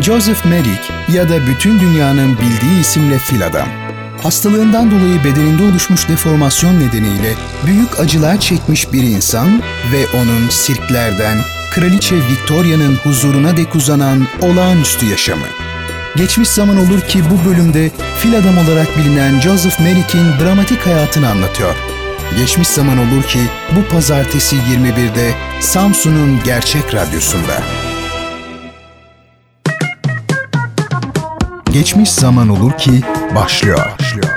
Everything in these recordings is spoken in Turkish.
Joseph Merrick ya da bütün dünyanın bildiği isimle fil adam. Hastalığından dolayı bedeninde oluşmuş deformasyon nedeniyle büyük acılar çekmiş bir insan ve onun sirklerden Kraliçe Victoria'nın huzuruna dek uzanan olağanüstü yaşamı. Geçmiş zaman olur ki bu bölümde fil adam olarak bilinen Joseph Merrick'in dramatik hayatını anlatıyor. Geçmiş zaman olur ki bu pazartesi 21'de Samsun'un Gerçek Radyosu'nda. Geçmiş zaman olur ki başlıyor. başlıyor.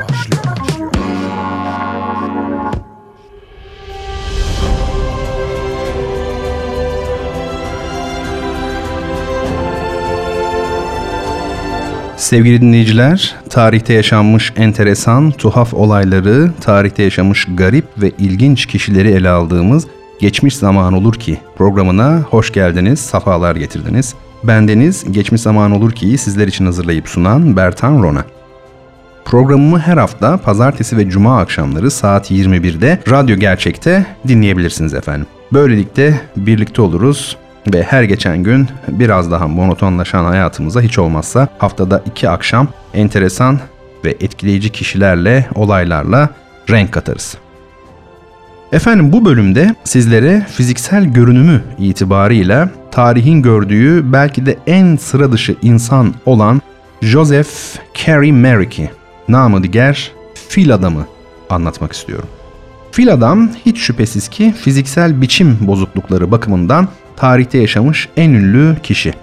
Sevgili dinleyiciler, tarihte yaşanmış enteresan, tuhaf olayları, tarihte yaşamış garip ve ilginç kişileri ele aldığımız Geçmiş Zaman Olur Ki programına hoş geldiniz, safalar getirdiniz. Bendeniz Geçmiş Zaman Olur Ki'yi sizler için hazırlayıp sunan Bertan Rona. Programımı her hafta pazartesi ve cuma akşamları saat 21'de Radyo Gerçek'te dinleyebilirsiniz efendim. Böylelikle birlikte oluruz, ve her geçen gün biraz daha monotonlaşan hayatımıza hiç olmazsa haftada iki akşam enteresan ve etkileyici kişilerle, olaylarla renk katarız. Efendim bu bölümde sizlere fiziksel görünümü itibarıyla tarihin gördüğü belki de en sıra dışı insan olan Joseph Carey Merrick'i, namı diğer fil adamı anlatmak istiyorum. Fil adam hiç şüphesiz ki fiziksel biçim bozuklukları bakımından tarihte yaşamış en ünlü kişi.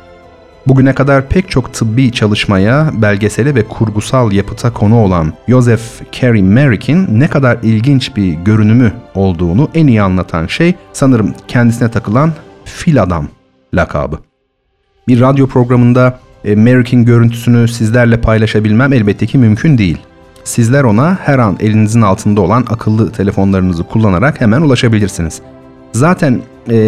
Bugüne kadar pek çok tıbbi çalışmaya, belgesele ve kurgusal yapıta konu olan Joseph Carey Merrick'in ne kadar ilginç bir görünümü olduğunu en iyi anlatan şey sanırım kendisine takılan fil adam lakabı. Bir radyo programında e, Merrick'in görüntüsünü sizlerle paylaşabilmem elbette ki mümkün değil. Sizler ona her an elinizin altında olan akıllı telefonlarınızı kullanarak hemen ulaşabilirsiniz. Zaten e,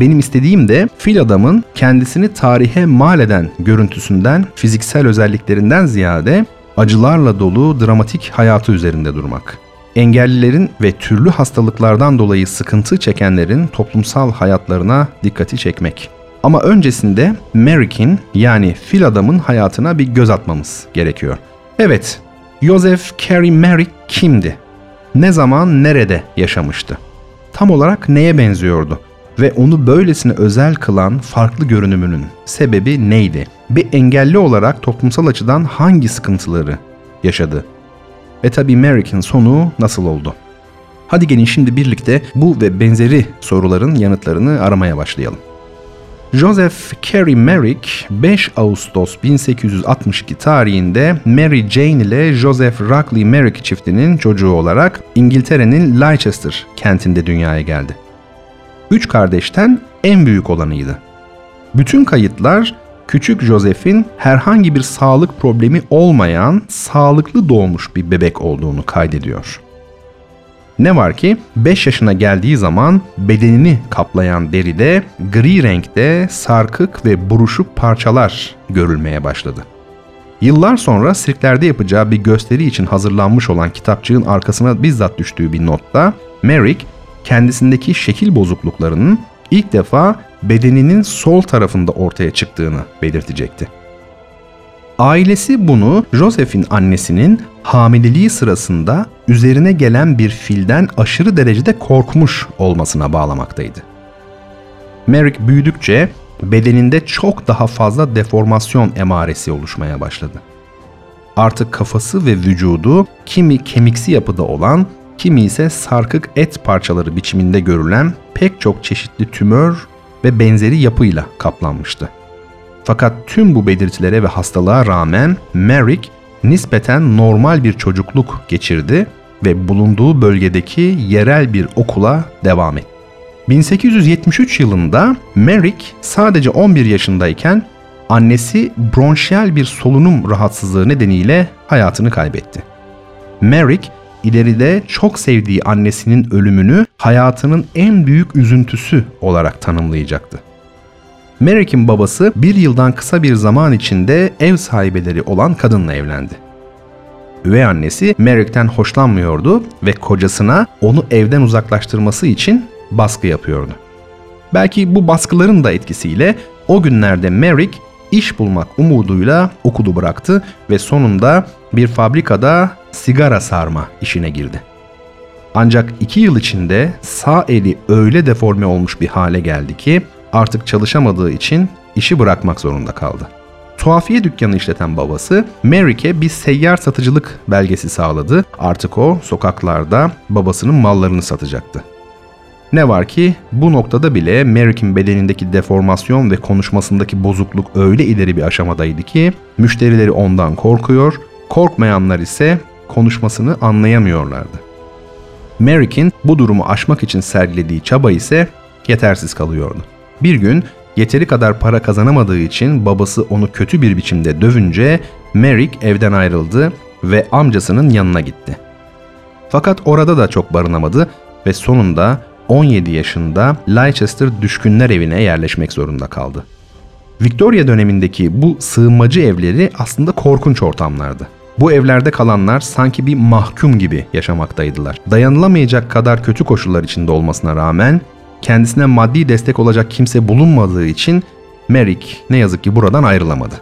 benim istediğim de fil adamın kendisini tarihe mal eden görüntüsünden, fiziksel özelliklerinden ziyade acılarla dolu dramatik hayatı üzerinde durmak. Engellilerin ve türlü hastalıklardan dolayı sıkıntı çekenlerin toplumsal hayatlarına dikkati çekmek. Ama öncesinde Merrick'in yani fil adamın hayatına bir göz atmamız gerekiyor. Evet, Joseph Carey Merrick kimdi? Ne zaman nerede yaşamıştı? tam olarak neye benziyordu? Ve onu böylesine özel kılan farklı görünümünün sebebi neydi? Bir engelli olarak toplumsal açıdan hangi sıkıntıları yaşadı? Ve tabii Merrick'in sonu nasıl oldu? Hadi gelin şimdi birlikte bu ve benzeri soruların yanıtlarını aramaya başlayalım. Joseph Carey Merrick 5 Ağustos 1862 tarihinde Mary Jane ile Joseph Rockley Merrick çiftinin çocuğu olarak İngiltere'nin Leicester kentinde dünyaya geldi. Üç kardeşten en büyük olanıydı. Bütün kayıtlar küçük Joseph'in herhangi bir sağlık problemi olmayan, sağlıklı doğmuş bir bebek olduğunu kaydediyor. Ne var ki 5 yaşına geldiği zaman bedenini kaplayan deride gri renkte sarkık ve buruşuk parçalar görülmeye başladı. Yıllar sonra sirklerde yapacağı bir gösteri için hazırlanmış olan kitapçığın arkasına bizzat düştüğü bir notta Merrick kendisindeki şekil bozukluklarının ilk defa bedeninin sol tarafında ortaya çıktığını belirtecekti. Ailesi bunu Joseph'in annesinin hamileliği sırasında üzerine gelen bir filden aşırı derecede korkmuş olmasına bağlamaktaydı. Merrick büyüdükçe bedeninde çok daha fazla deformasyon emaresi oluşmaya başladı. Artık kafası ve vücudu kimi kemiksi yapıda olan, kimi ise sarkık et parçaları biçiminde görülen pek çok çeşitli tümör ve benzeri yapıyla kaplanmıştı. Fakat tüm bu belirtilere ve hastalığa rağmen Merrick nispeten normal bir çocukluk geçirdi ve bulunduğu bölgedeki yerel bir okula devam etti. 1873 yılında Merrick sadece 11 yaşındayken annesi bronşiyel bir solunum rahatsızlığı nedeniyle hayatını kaybetti. Merrick ileride çok sevdiği annesinin ölümünü hayatının en büyük üzüntüsü olarak tanımlayacaktı. Merrick'in babası bir yıldan kısa bir zaman içinde ev sahibeleri olan kadınla evlendi. Üvey annesi Merrick'ten hoşlanmıyordu ve kocasına onu evden uzaklaştırması için baskı yapıyordu. Belki bu baskıların da etkisiyle o günlerde Merrick iş bulmak umuduyla okulu bıraktı ve sonunda bir fabrikada sigara sarma işine girdi. Ancak iki yıl içinde sağ eli öyle deforme olmuş bir hale geldi ki artık çalışamadığı için işi bırakmak zorunda kaldı. Tuhafiye dükkanı işleten babası Merrick'e bir seyyar satıcılık belgesi sağladı. Artık o sokaklarda babasının mallarını satacaktı. Ne var ki bu noktada bile Merrick'in bedenindeki deformasyon ve konuşmasındaki bozukluk öyle ileri bir aşamadaydı ki müşterileri ondan korkuyor, korkmayanlar ise konuşmasını anlayamıyorlardı. Merrick'in bu durumu aşmak için sergilediği çaba ise yetersiz kalıyordu. Bir gün yeteri kadar para kazanamadığı için babası onu kötü bir biçimde dövünce Merrick evden ayrıldı ve amcasının yanına gitti. Fakat orada da çok barınamadı ve sonunda 17 yaşında Leicester Düşkünler Evi'ne yerleşmek zorunda kaldı. Victoria dönemindeki bu sığınmacı evleri aslında korkunç ortamlardı. Bu evlerde kalanlar sanki bir mahkum gibi yaşamaktaydılar. Dayanılamayacak kadar kötü koşullar içinde olmasına rağmen kendisine maddi destek olacak kimse bulunmadığı için Merrick ne yazık ki buradan ayrılamadı.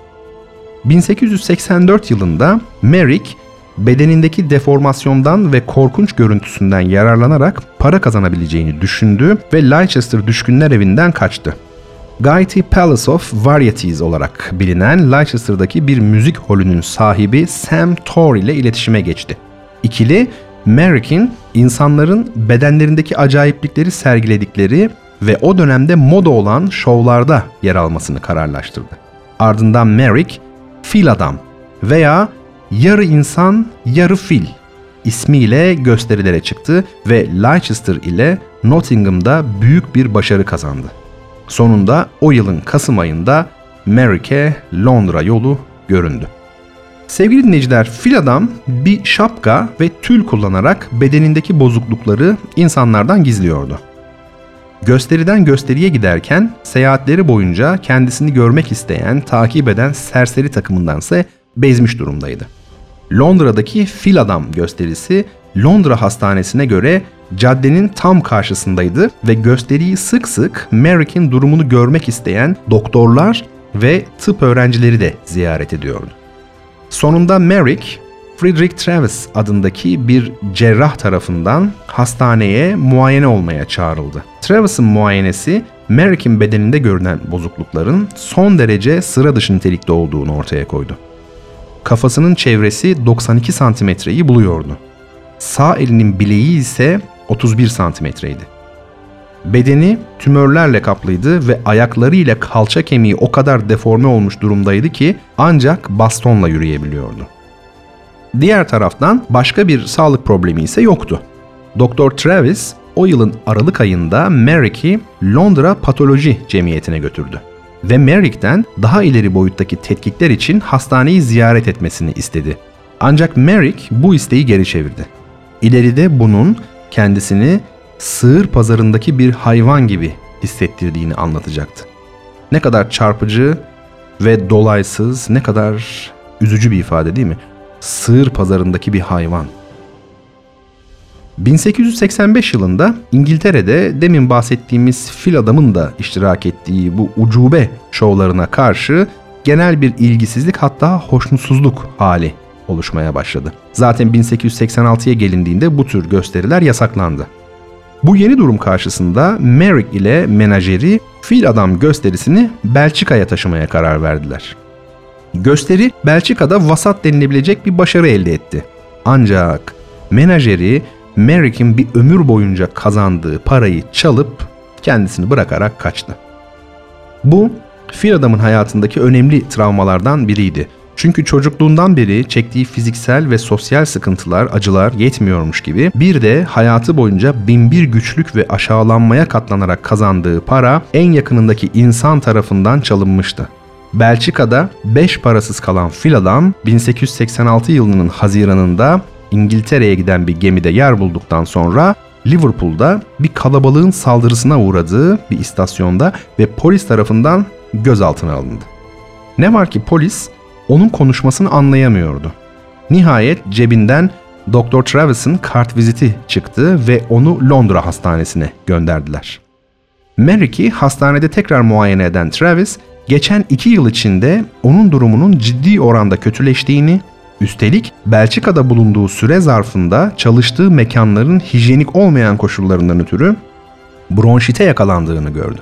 1884 yılında Merrick bedenindeki deformasyondan ve korkunç görüntüsünden yararlanarak para kazanabileceğini düşündü ve Leicester Düşkünler Evi'nden kaçtı. Gaiety Palace of Varieties olarak bilinen Leicester'daki bir müzik holünün sahibi Sam Torr ile iletişime geçti. İkili, Merrick'in insanların bedenlerindeki acayiplikleri sergiledikleri ve o dönemde moda olan şovlarda yer almasını kararlaştırdı. Ardından Merrick, Fil Adam veya Yarı İnsan Yarı Fil ismiyle gösterilere çıktı ve Leicester ile Nottingham'da büyük bir başarı kazandı. Sonunda o yılın Kasım ayında Merrick'e Londra yolu göründü. Sevgili dinleyiciler, fil adam bir şapka ve tül kullanarak bedenindeki bozuklukları insanlardan gizliyordu. Gösteriden gösteriye giderken seyahatleri boyunca kendisini görmek isteyen, takip eden serseri takımındansa bezmiş durumdaydı. Londra'daki Fil Adam gösterisi Londra Hastanesi'ne göre caddenin tam karşısındaydı ve gösteriyi sık sık Merrick'in durumunu görmek isteyen doktorlar ve tıp öğrencileri de ziyaret ediyordu. Sonunda Merrick, Frederick Travis adındaki bir cerrah tarafından hastaneye muayene olmaya çağrıldı. Travis'in muayenesi Merrick'in bedeninde görünen bozuklukların son derece sıra dışı nitelikte olduğunu ortaya koydu. Kafasının çevresi 92 santimetreyi buluyordu. Sağ elinin bileği ise 31 santimetreydi. Bedeni tümörlerle kaplıydı ve ayakları ile kalça kemiği o kadar deforme olmuş durumdaydı ki ancak bastonla yürüyebiliyordu. Diğer taraftan başka bir sağlık problemi ise yoktu. Doktor Travis o yılın Aralık ayında Merrick'i Londra Patoloji Cemiyeti'ne götürdü ve Merrick'ten daha ileri boyuttaki tetkikler için hastaneyi ziyaret etmesini istedi. Ancak Merrick bu isteği geri çevirdi. İleride bunun kendisini sığır pazarındaki bir hayvan gibi hissettirdiğini anlatacaktı. Ne kadar çarpıcı ve dolaysız, ne kadar üzücü bir ifade değil mi? Sığır pazarındaki bir hayvan. 1885 yılında İngiltere'de demin bahsettiğimiz fil adamın da iştirak ettiği bu ucube şovlarına karşı genel bir ilgisizlik hatta hoşnutsuzluk hali oluşmaya başladı. Zaten 1886'ya gelindiğinde bu tür gösteriler yasaklandı. Bu yeni durum karşısında Merrick ile menajeri Fil Adam gösterisini Belçika'ya taşımaya karar verdiler. Gösteri Belçika'da vasat denilebilecek bir başarı elde etti. Ancak menajeri Merrick'in bir ömür boyunca kazandığı parayı çalıp kendisini bırakarak kaçtı. Bu Fil Adam'ın hayatındaki önemli travmalardan biriydi. Çünkü çocukluğundan beri çektiği fiziksel ve sosyal sıkıntılar, acılar yetmiyormuş gibi bir de hayatı boyunca binbir güçlük ve aşağılanmaya katlanarak kazandığı para en yakınındaki insan tarafından çalınmıştı. Belçika'da 5 parasız kalan fil adam 1886 yılının Haziran'ında İngiltere'ye giden bir gemide yer bulduktan sonra Liverpool'da bir kalabalığın saldırısına uğradığı bir istasyonda ve polis tarafından gözaltına alındı. Ne var ki polis onun konuşmasını anlayamıyordu. Nihayet cebinden Dr. Travis'in kart viziti çıktı ve onu Londra hastanesine gönderdiler. Merrick'i hastanede tekrar muayene eden Travis, geçen iki yıl içinde onun durumunun ciddi oranda kötüleştiğini, üstelik Belçika'da bulunduğu süre zarfında çalıştığı mekanların hijyenik olmayan koşullarından ötürü bronşite yakalandığını gördü.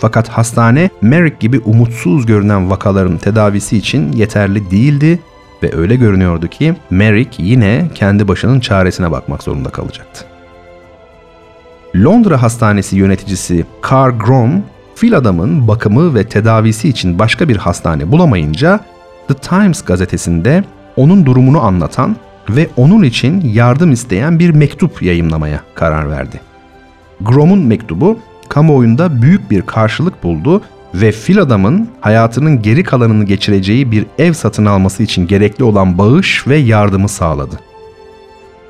Fakat hastane Merrick gibi umutsuz görünen vakaların tedavisi için yeterli değildi ve öyle görünüyordu ki Merrick yine kendi başının çaresine bakmak zorunda kalacaktı. Londra Hastanesi yöneticisi Carl Grom, fil adamın bakımı ve tedavisi için başka bir hastane bulamayınca The Times gazetesinde onun durumunu anlatan ve onun için yardım isteyen bir mektup yayımlamaya karar verdi. Grom'un mektubu kamuoyunda büyük bir karşılık buldu ve fil adamın hayatının geri kalanını geçireceği bir ev satın alması için gerekli olan bağış ve yardımı sağladı.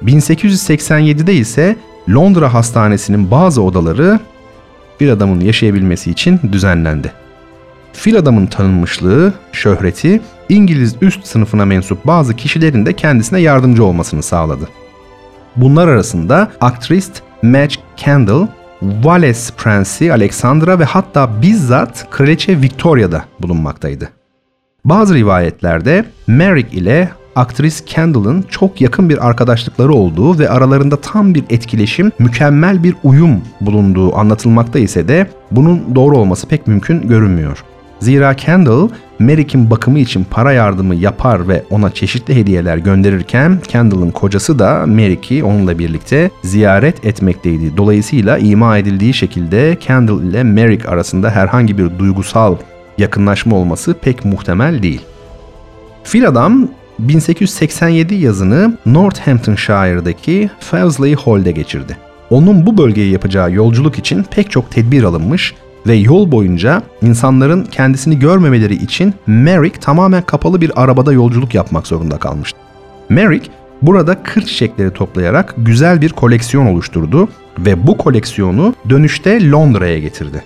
1887'de ise Londra Hastanesi'nin bazı odaları fil adamın yaşayabilmesi için düzenlendi. Fil adamın tanınmışlığı, şöhreti İngiliz üst sınıfına mensup bazı kişilerin de kendisine yardımcı olmasını sağladı. Bunlar arasında aktris Madge Kendall, Wales Prensi Alexandra ve hatta bizzat Kraliçe Victoria'da bulunmaktaydı. Bazı rivayetlerde Merrick ile aktris Kendall'ın çok yakın bir arkadaşlıkları olduğu ve aralarında tam bir etkileşim, mükemmel bir uyum bulunduğu anlatılmakta ise de bunun doğru olması pek mümkün görünmüyor. Zira Kendall, Merrick'in bakımı için para yardımı yapar ve ona çeşitli hediyeler gönderirken Kendall'ın kocası da Merrick'i onunla birlikte ziyaret etmekteydi. Dolayısıyla ima edildiği şekilde Kendall ile Merrick arasında herhangi bir duygusal yakınlaşma olması pek muhtemel değil. Fil adam 1887 yazını Northamptonshire'daki Fawsley Hall'de geçirdi. Onun bu bölgeye yapacağı yolculuk için pek çok tedbir alınmış ve yol boyunca insanların kendisini görmemeleri için Merrick tamamen kapalı bir arabada yolculuk yapmak zorunda kalmıştı. Merrick burada kır çiçekleri toplayarak güzel bir koleksiyon oluşturdu ve bu koleksiyonu dönüşte Londra'ya getirdi.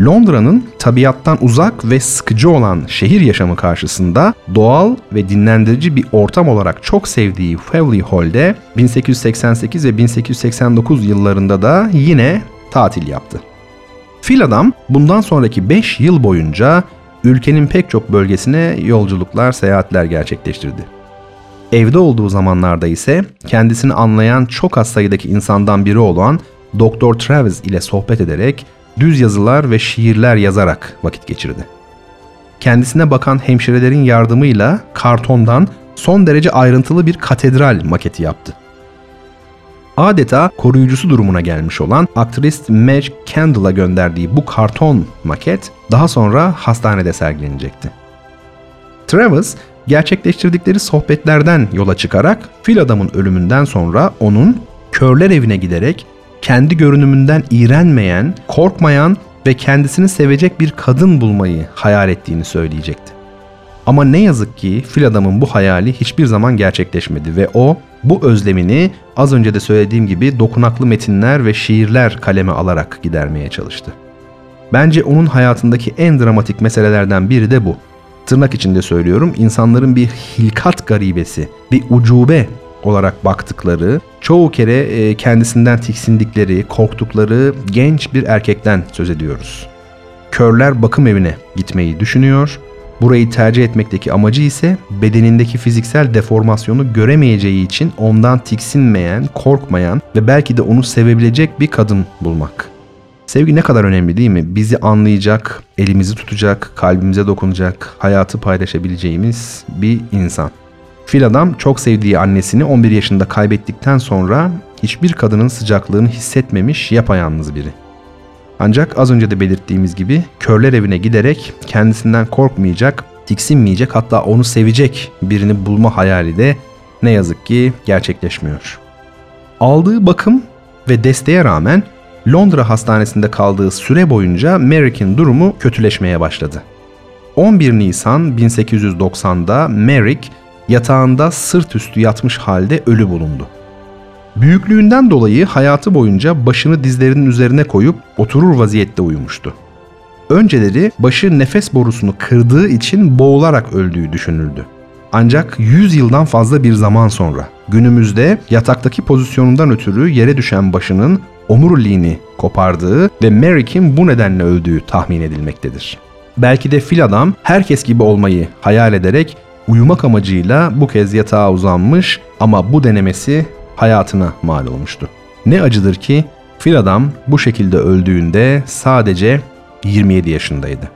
Londra'nın tabiattan uzak ve sıkıcı olan şehir yaşamı karşısında doğal ve dinlendirici bir ortam olarak çok sevdiği Fawley Hall'de 1888 ve 1889 yıllarında da yine tatil yaptı. Fil adam bundan sonraki 5 yıl boyunca ülkenin pek çok bölgesine yolculuklar, seyahatler gerçekleştirdi. Evde olduğu zamanlarda ise kendisini anlayan çok az sayıdaki insandan biri olan Dr. Travis ile sohbet ederek düz yazılar ve şiirler yazarak vakit geçirdi. Kendisine bakan hemşirelerin yardımıyla kartondan son derece ayrıntılı bir katedral maketi yaptı. Adeta koruyucusu durumuna gelmiş olan aktris Madge Kendall'a gönderdiği bu karton maket daha sonra hastanede sergilenecekti. Travis gerçekleştirdikleri sohbetlerden yola çıkarak fil adamın ölümünden sonra onun körler evine giderek kendi görünümünden iğrenmeyen, korkmayan ve kendisini sevecek bir kadın bulmayı hayal ettiğini söyleyecekti. Ama ne yazık ki fil adamın bu hayali hiçbir zaman gerçekleşmedi ve o bu özlemini az önce de söylediğim gibi dokunaklı metinler ve şiirler kaleme alarak gidermeye çalıştı. Bence onun hayatındaki en dramatik meselelerden biri de bu. Tırnak içinde söylüyorum insanların bir hilkat garibesi, bir ucube olarak baktıkları, çoğu kere e, kendisinden tiksindikleri, korktukları genç bir erkekten söz ediyoruz. Körler bakım evine gitmeyi düşünüyor. Burayı tercih etmekteki amacı ise bedenindeki fiziksel deformasyonu göremeyeceği için ondan tiksinmeyen, korkmayan ve belki de onu sevebilecek bir kadın bulmak. Sevgi ne kadar önemli değil mi? Bizi anlayacak, elimizi tutacak, kalbimize dokunacak, hayatı paylaşabileceğimiz bir insan. Fil adam çok sevdiği annesini 11 yaşında kaybettikten sonra hiçbir kadının sıcaklığını hissetmemiş yapayalnız biri. Ancak az önce de belirttiğimiz gibi körler evine giderek kendisinden korkmayacak, tiksinmeyecek hatta onu sevecek birini bulma hayali de ne yazık ki gerçekleşmiyor. Aldığı bakım ve desteğe rağmen Londra hastanesinde kaldığı süre boyunca Merrick'in durumu kötüleşmeye başladı. 11 Nisan 1890'da Merrick yatağında sırt üstü yatmış halde ölü bulundu. Büyüklüğünden dolayı hayatı boyunca başını dizlerinin üzerine koyup oturur vaziyette uyumuştu. Önceleri başı nefes borusunu kırdığı için boğularak öldüğü düşünüldü. Ancak 100 yıldan fazla bir zaman sonra günümüzde yataktaki pozisyonundan ötürü yere düşen başının omuriliğini kopardığı ve Merrick'in bu nedenle öldüğü tahmin edilmektedir. Belki de fil adam herkes gibi olmayı hayal ederek uyumak amacıyla bu kez yatağa uzanmış ama bu denemesi hayatına mal olmuştu. Ne acıdır ki fil adam bu şekilde öldüğünde sadece 27 yaşındaydı.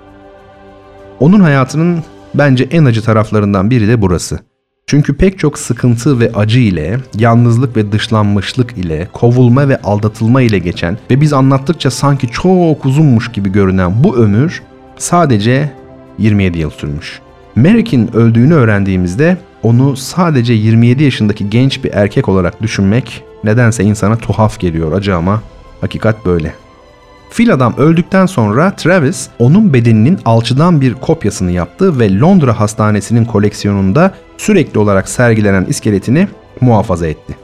Onun hayatının bence en acı taraflarından biri de burası. Çünkü pek çok sıkıntı ve acı ile, yalnızlık ve dışlanmışlık ile, kovulma ve aldatılma ile geçen ve biz anlattıkça sanki çok uzunmuş gibi görünen bu ömür sadece 27 yıl sürmüş. Merrick'in öldüğünü öğrendiğimizde onu sadece 27 yaşındaki genç bir erkek olarak düşünmek nedense insana tuhaf geliyor acı ama hakikat böyle. Fil adam öldükten sonra Travis onun bedeninin alçıdan bir kopyasını yaptı ve Londra Hastanesi'nin koleksiyonunda sürekli olarak sergilenen iskeletini muhafaza etti.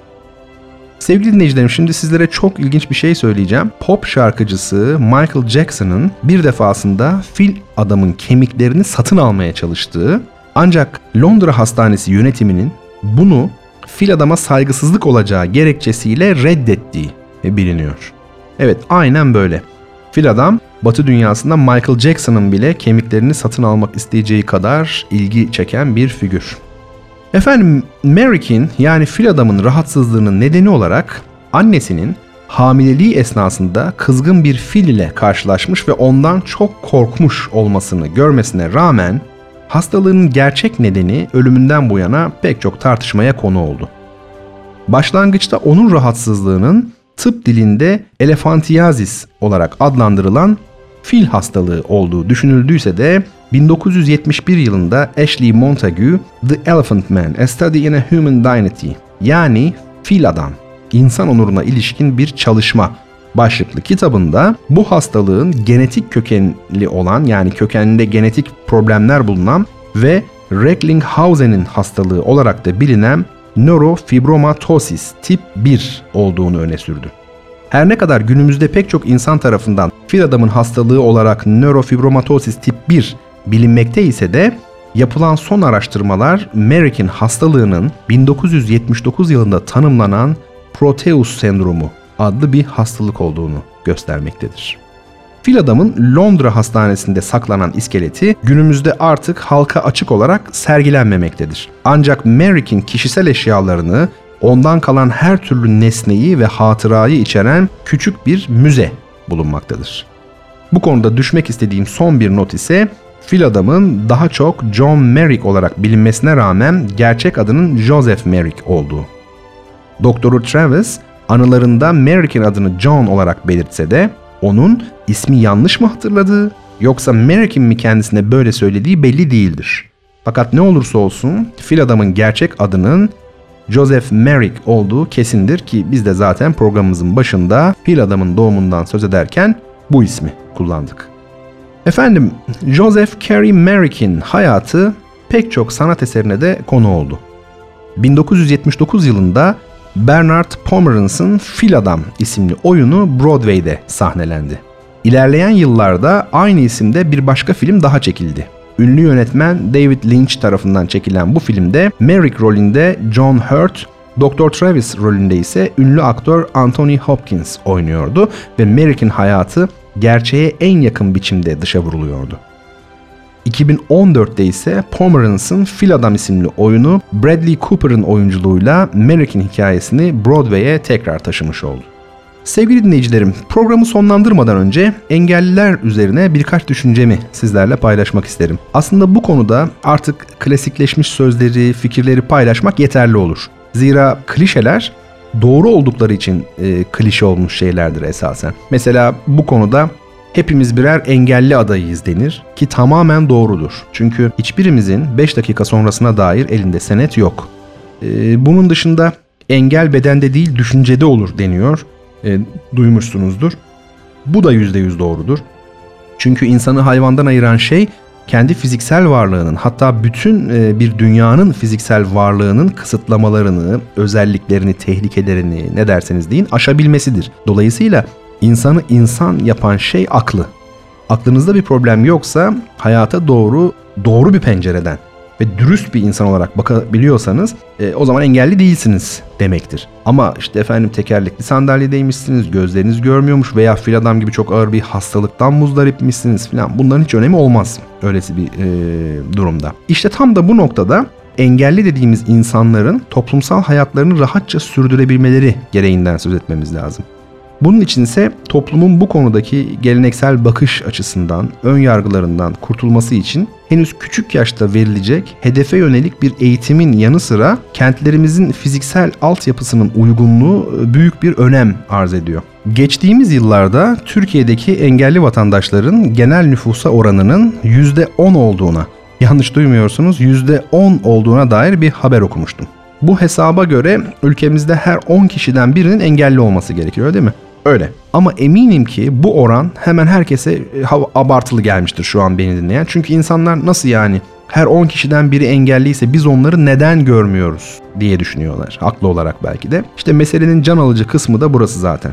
Sevgili dinleyicilerim şimdi sizlere çok ilginç bir şey söyleyeceğim. Pop şarkıcısı Michael Jackson'ın bir defasında fil adamın kemiklerini satın almaya çalıştığı ancak Londra Hastanesi yönetiminin bunu fil adama saygısızlık olacağı gerekçesiyle reddettiği biliniyor. Evet aynen böyle. Fil adam Batı dünyasında Michael Jackson'ın bile kemiklerini satın almak isteyeceği kadar ilgi çeken bir figür. Efendim Merrick'in yani fil adamın rahatsızlığının nedeni olarak annesinin hamileliği esnasında kızgın bir fil ile karşılaşmış ve ondan çok korkmuş olmasını görmesine rağmen hastalığının gerçek nedeni ölümünden bu yana pek çok tartışmaya konu oldu. Başlangıçta onun rahatsızlığının tıp dilinde elefantiyazis olarak adlandırılan fil hastalığı olduğu düşünüldüyse de 1971 yılında Ashley Montague The Elephant Man, A Study in a Human Dignity yani Fil Adam, insan onuruna ilişkin bir çalışma başlıklı kitabında bu hastalığın genetik kökenli olan yani kökeninde genetik problemler bulunan ve Recklinghausen'in hastalığı olarak da bilinen nörofibromatosis tip 1 olduğunu öne sürdü. Her ne kadar günümüzde pek çok insan tarafından fil adamın hastalığı olarak nörofibromatosis tip 1 bilinmekte ise de yapılan son araştırmalar Merrick'in hastalığının 1979 yılında tanımlanan Proteus sendromu adlı bir hastalık olduğunu göstermektedir. Fil adamın Londra hastanesinde saklanan iskeleti günümüzde artık halka açık olarak sergilenmemektedir. Ancak Merrick'in kişisel eşyalarını, ondan kalan her türlü nesneyi ve hatırayı içeren küçük bir müze bulunmaktadır. Bu konuda düşmek istediğim son bir not ise fil adamın daha çok John Merrick olarak bilinmesine rağmen gerçek adının Joseph Merrick olduğu. Doktoru Travis anılarında Merrick'in adını John olarak belirtse de onun ismi yanlış mı hatırladığı yoksa Merrick'in mi kendisine böyle söylediği belli değildir. Fakat ne olursa olsun fil adamın gerçek adının Joseph Merrick olduğu kesindir ki biz de zaten programımızın başında fil adamın doğumundan söz ederken bu ismi kullandık. Efendim Joseph Carey Merrick'in hayatı pek çok sanat eserine de konu oldu. 1979 yılında Bernard Pomerance'ın Fil Adam isimli oyunu Broadway'de sahnelendi. İlerleyen yıllarda aynı isimde bir başka film daha çekildi. Ünlü yönetmen David Lynch tarafından çekilen bu filmde Merrick rolünde John Hurt, Dr. Travis rolünde ise ünlü aktör Anthony Hopkins oynuyordu ve Merrick'in hayatı gerçeğe en yakın biçimde dışa vuruluyordu. 2014'te ise Pomerance'ın Fil Adam isimli oyunu Bradley Cooper'ın oyunculuğuyla Merrick'in hikayesini Broadway'e tekrar taşımış oldu. Sevgili dinleyicilerim, programı sonlandırmadan önce engelliler üzerine birkaç düşüncemi sizlerle paylaşmak isterim. Aslında bu konuda artık klasikleşmiş sözleri, fikirleri paylaşmak yeterli olur. Zira klişeler doğru oldukları için e, klişe olmuş şeylerdir esasen. Mesela bu konuda hepimiz birer engelli adayıyız denir ki tamamen doğrudur. Çünkü hiçbirimizin 5 dakika sonrasına dair elinde senet yok. E, bunun dışında engel bedende değil düşüncede olur deniyor. E, duymuşsunuzdur. Bu da %100 doğrudur. Çünkü insanı hayvandan ayıran şey kendi fiziksel varlığının hatta bütün e, bir dünyanın fiziksel varlığının kısıtlamalarını, özelliklerini, tehlikelerini ne derseniz deyin aşabilmesidir. Dolayısıyla insanı insan yapan şey aklı. Aklınızda bir problem yoksa hayata doğru doğru bir pencereden ve dürüst bir insan olarak bakabiliyorsanız e, o zaman engelli değilsiniz demektir. Ama işte efendim tekerlekli sandalyedeymişsiniz, gözleriniz görmüyormuş veya fil adam gibi çok ağır bir hastalıktan muzdaripmişsiniz falan bunların hiç önemi olmaz öylesi bir e, durumda. İşte tam da bu noktada engelli dediğimiz insanların toplumsal hayatlarını rahatça sürdürebilmeleri gereğinden söz etmemiz lazım. Bunun için ise toplumun bu konudaki geleneksel bakış açısından, ön yargılarından kurtulması için henüz küçük yaşta verilecek hedefe yönelik bir eğitimin yanı sıra kentlerimizin fiziksel altyapısının uygunluğu e, büyük bir önem arz ediyor. Geçtiğimiz yıllarda Türkiye'deki engelli vatandaşların genel nüfusa oranının %10 olduğuna, yanlış duymuyorsunuz %10 olduğuna dair bir haber okumuştum. Bu hesaba göre ülkemizde her 10 kişiden birinin engelli olması gerekiyor değil mi? Öyle. Ama eminim ki bu oran hemen herkese e, abartılı gelmiştir şu an beni dinleyen. Çünkü insanlar nasıl yani her 10 kişiden biri engelliyse biz onları neden görmüyoruz diye düşünüyorlar. Haklı olarak belki de. İşte meselenin can alıcı kısmı da burası zaten.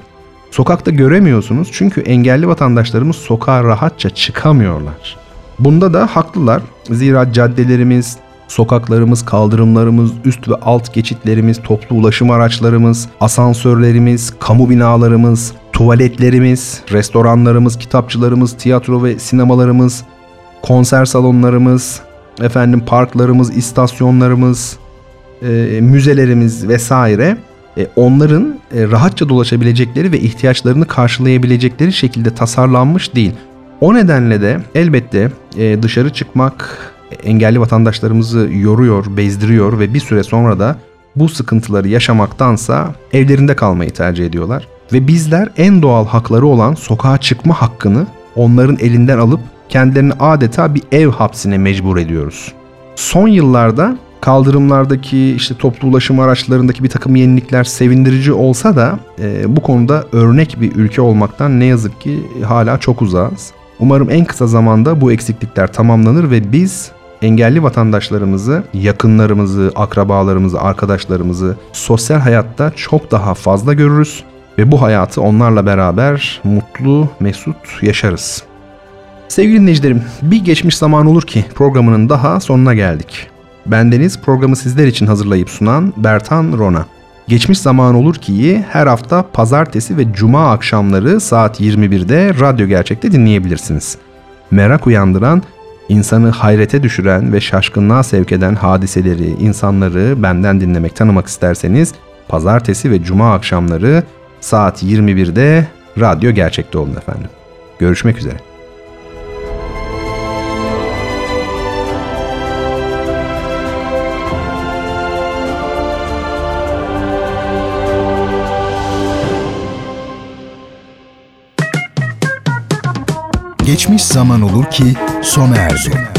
Sokakta göremiyorsunuz çünkü engelli vatandaşlarımız sokağa rahatça çıkamıyorlar. Bunda da haklılar. Zira caddelerimiz, Sokaklarımız, kaldırımlarımız, üst ve alt geçitlerimiz, toplu ulaşım araçlarımız, asansörlerimiz, kamu binalarımız, tuvaletlerimiz, restoranlarımız, kitapçılarımız, tiyatro ve sinemalarımız, konser salonlarımız, efendim parklarımız, istasyonlarımız, e, müzelerimiz vesaire e, onların e, rahatça dolaşabilecekleri ve ihtiyaçlarını karşılayabilecekleri şekilde tasarlanmış değil. O nedenle de elbette e, dışarı çıkmak, engelli vatandaşlarımızı yoruyor, bezdiriyor ve bir süre sonra da bu sıkıntıları yaşamaktansa evlerinde kalmayı tercih ediyorlar. Ve bizler en doğal hakları olan sokağa çıkma hakkını onların elinden alıp kendilerini adeta bir ev hapsine mecbur ediyoruz. Son yıllarda kaldırımlardaki işte toplu ulaşım araçlarındaki bir takım yenilikler sevindirici olsa da e, bu konuda örnek bir ülke olmaktan ne yazık ki hala çok uzağız. Umarım en kısa zamanda bu eksiklikler tamamlanır ve biz engelli vatandaşlarımızı, yakınlarımızı, akrabalarımızı, arkadaşlarımızı sosyal hayatta çok daha fazla görürüz ve bu hayatı onlarla beraber mutlu, mesut yaşarız. Sevgili dinleyicilerim, bir geçmiş zaman olur ki programının daha sonuna geldik. Bendeniz programı sizler için hazırlayıp sunan Bertan Rona. Geçmiş zaman olur ki her hafta pazartesi ve cuma akşamları saat 21'de Radyo Gerçek'te dinleyebilirsiniz. Merak uyandıran İnsanı hayrete düşüren ve şaşkınlığa sevk eden hadiseleri, insanları benden dinlemek, tanımak isterseniz pazartesi ve cuma akşamları saat 21'de radyo gerçekte olun efendim. Görüşmek üzere. Geçmiş zaman olur ki sona erdi.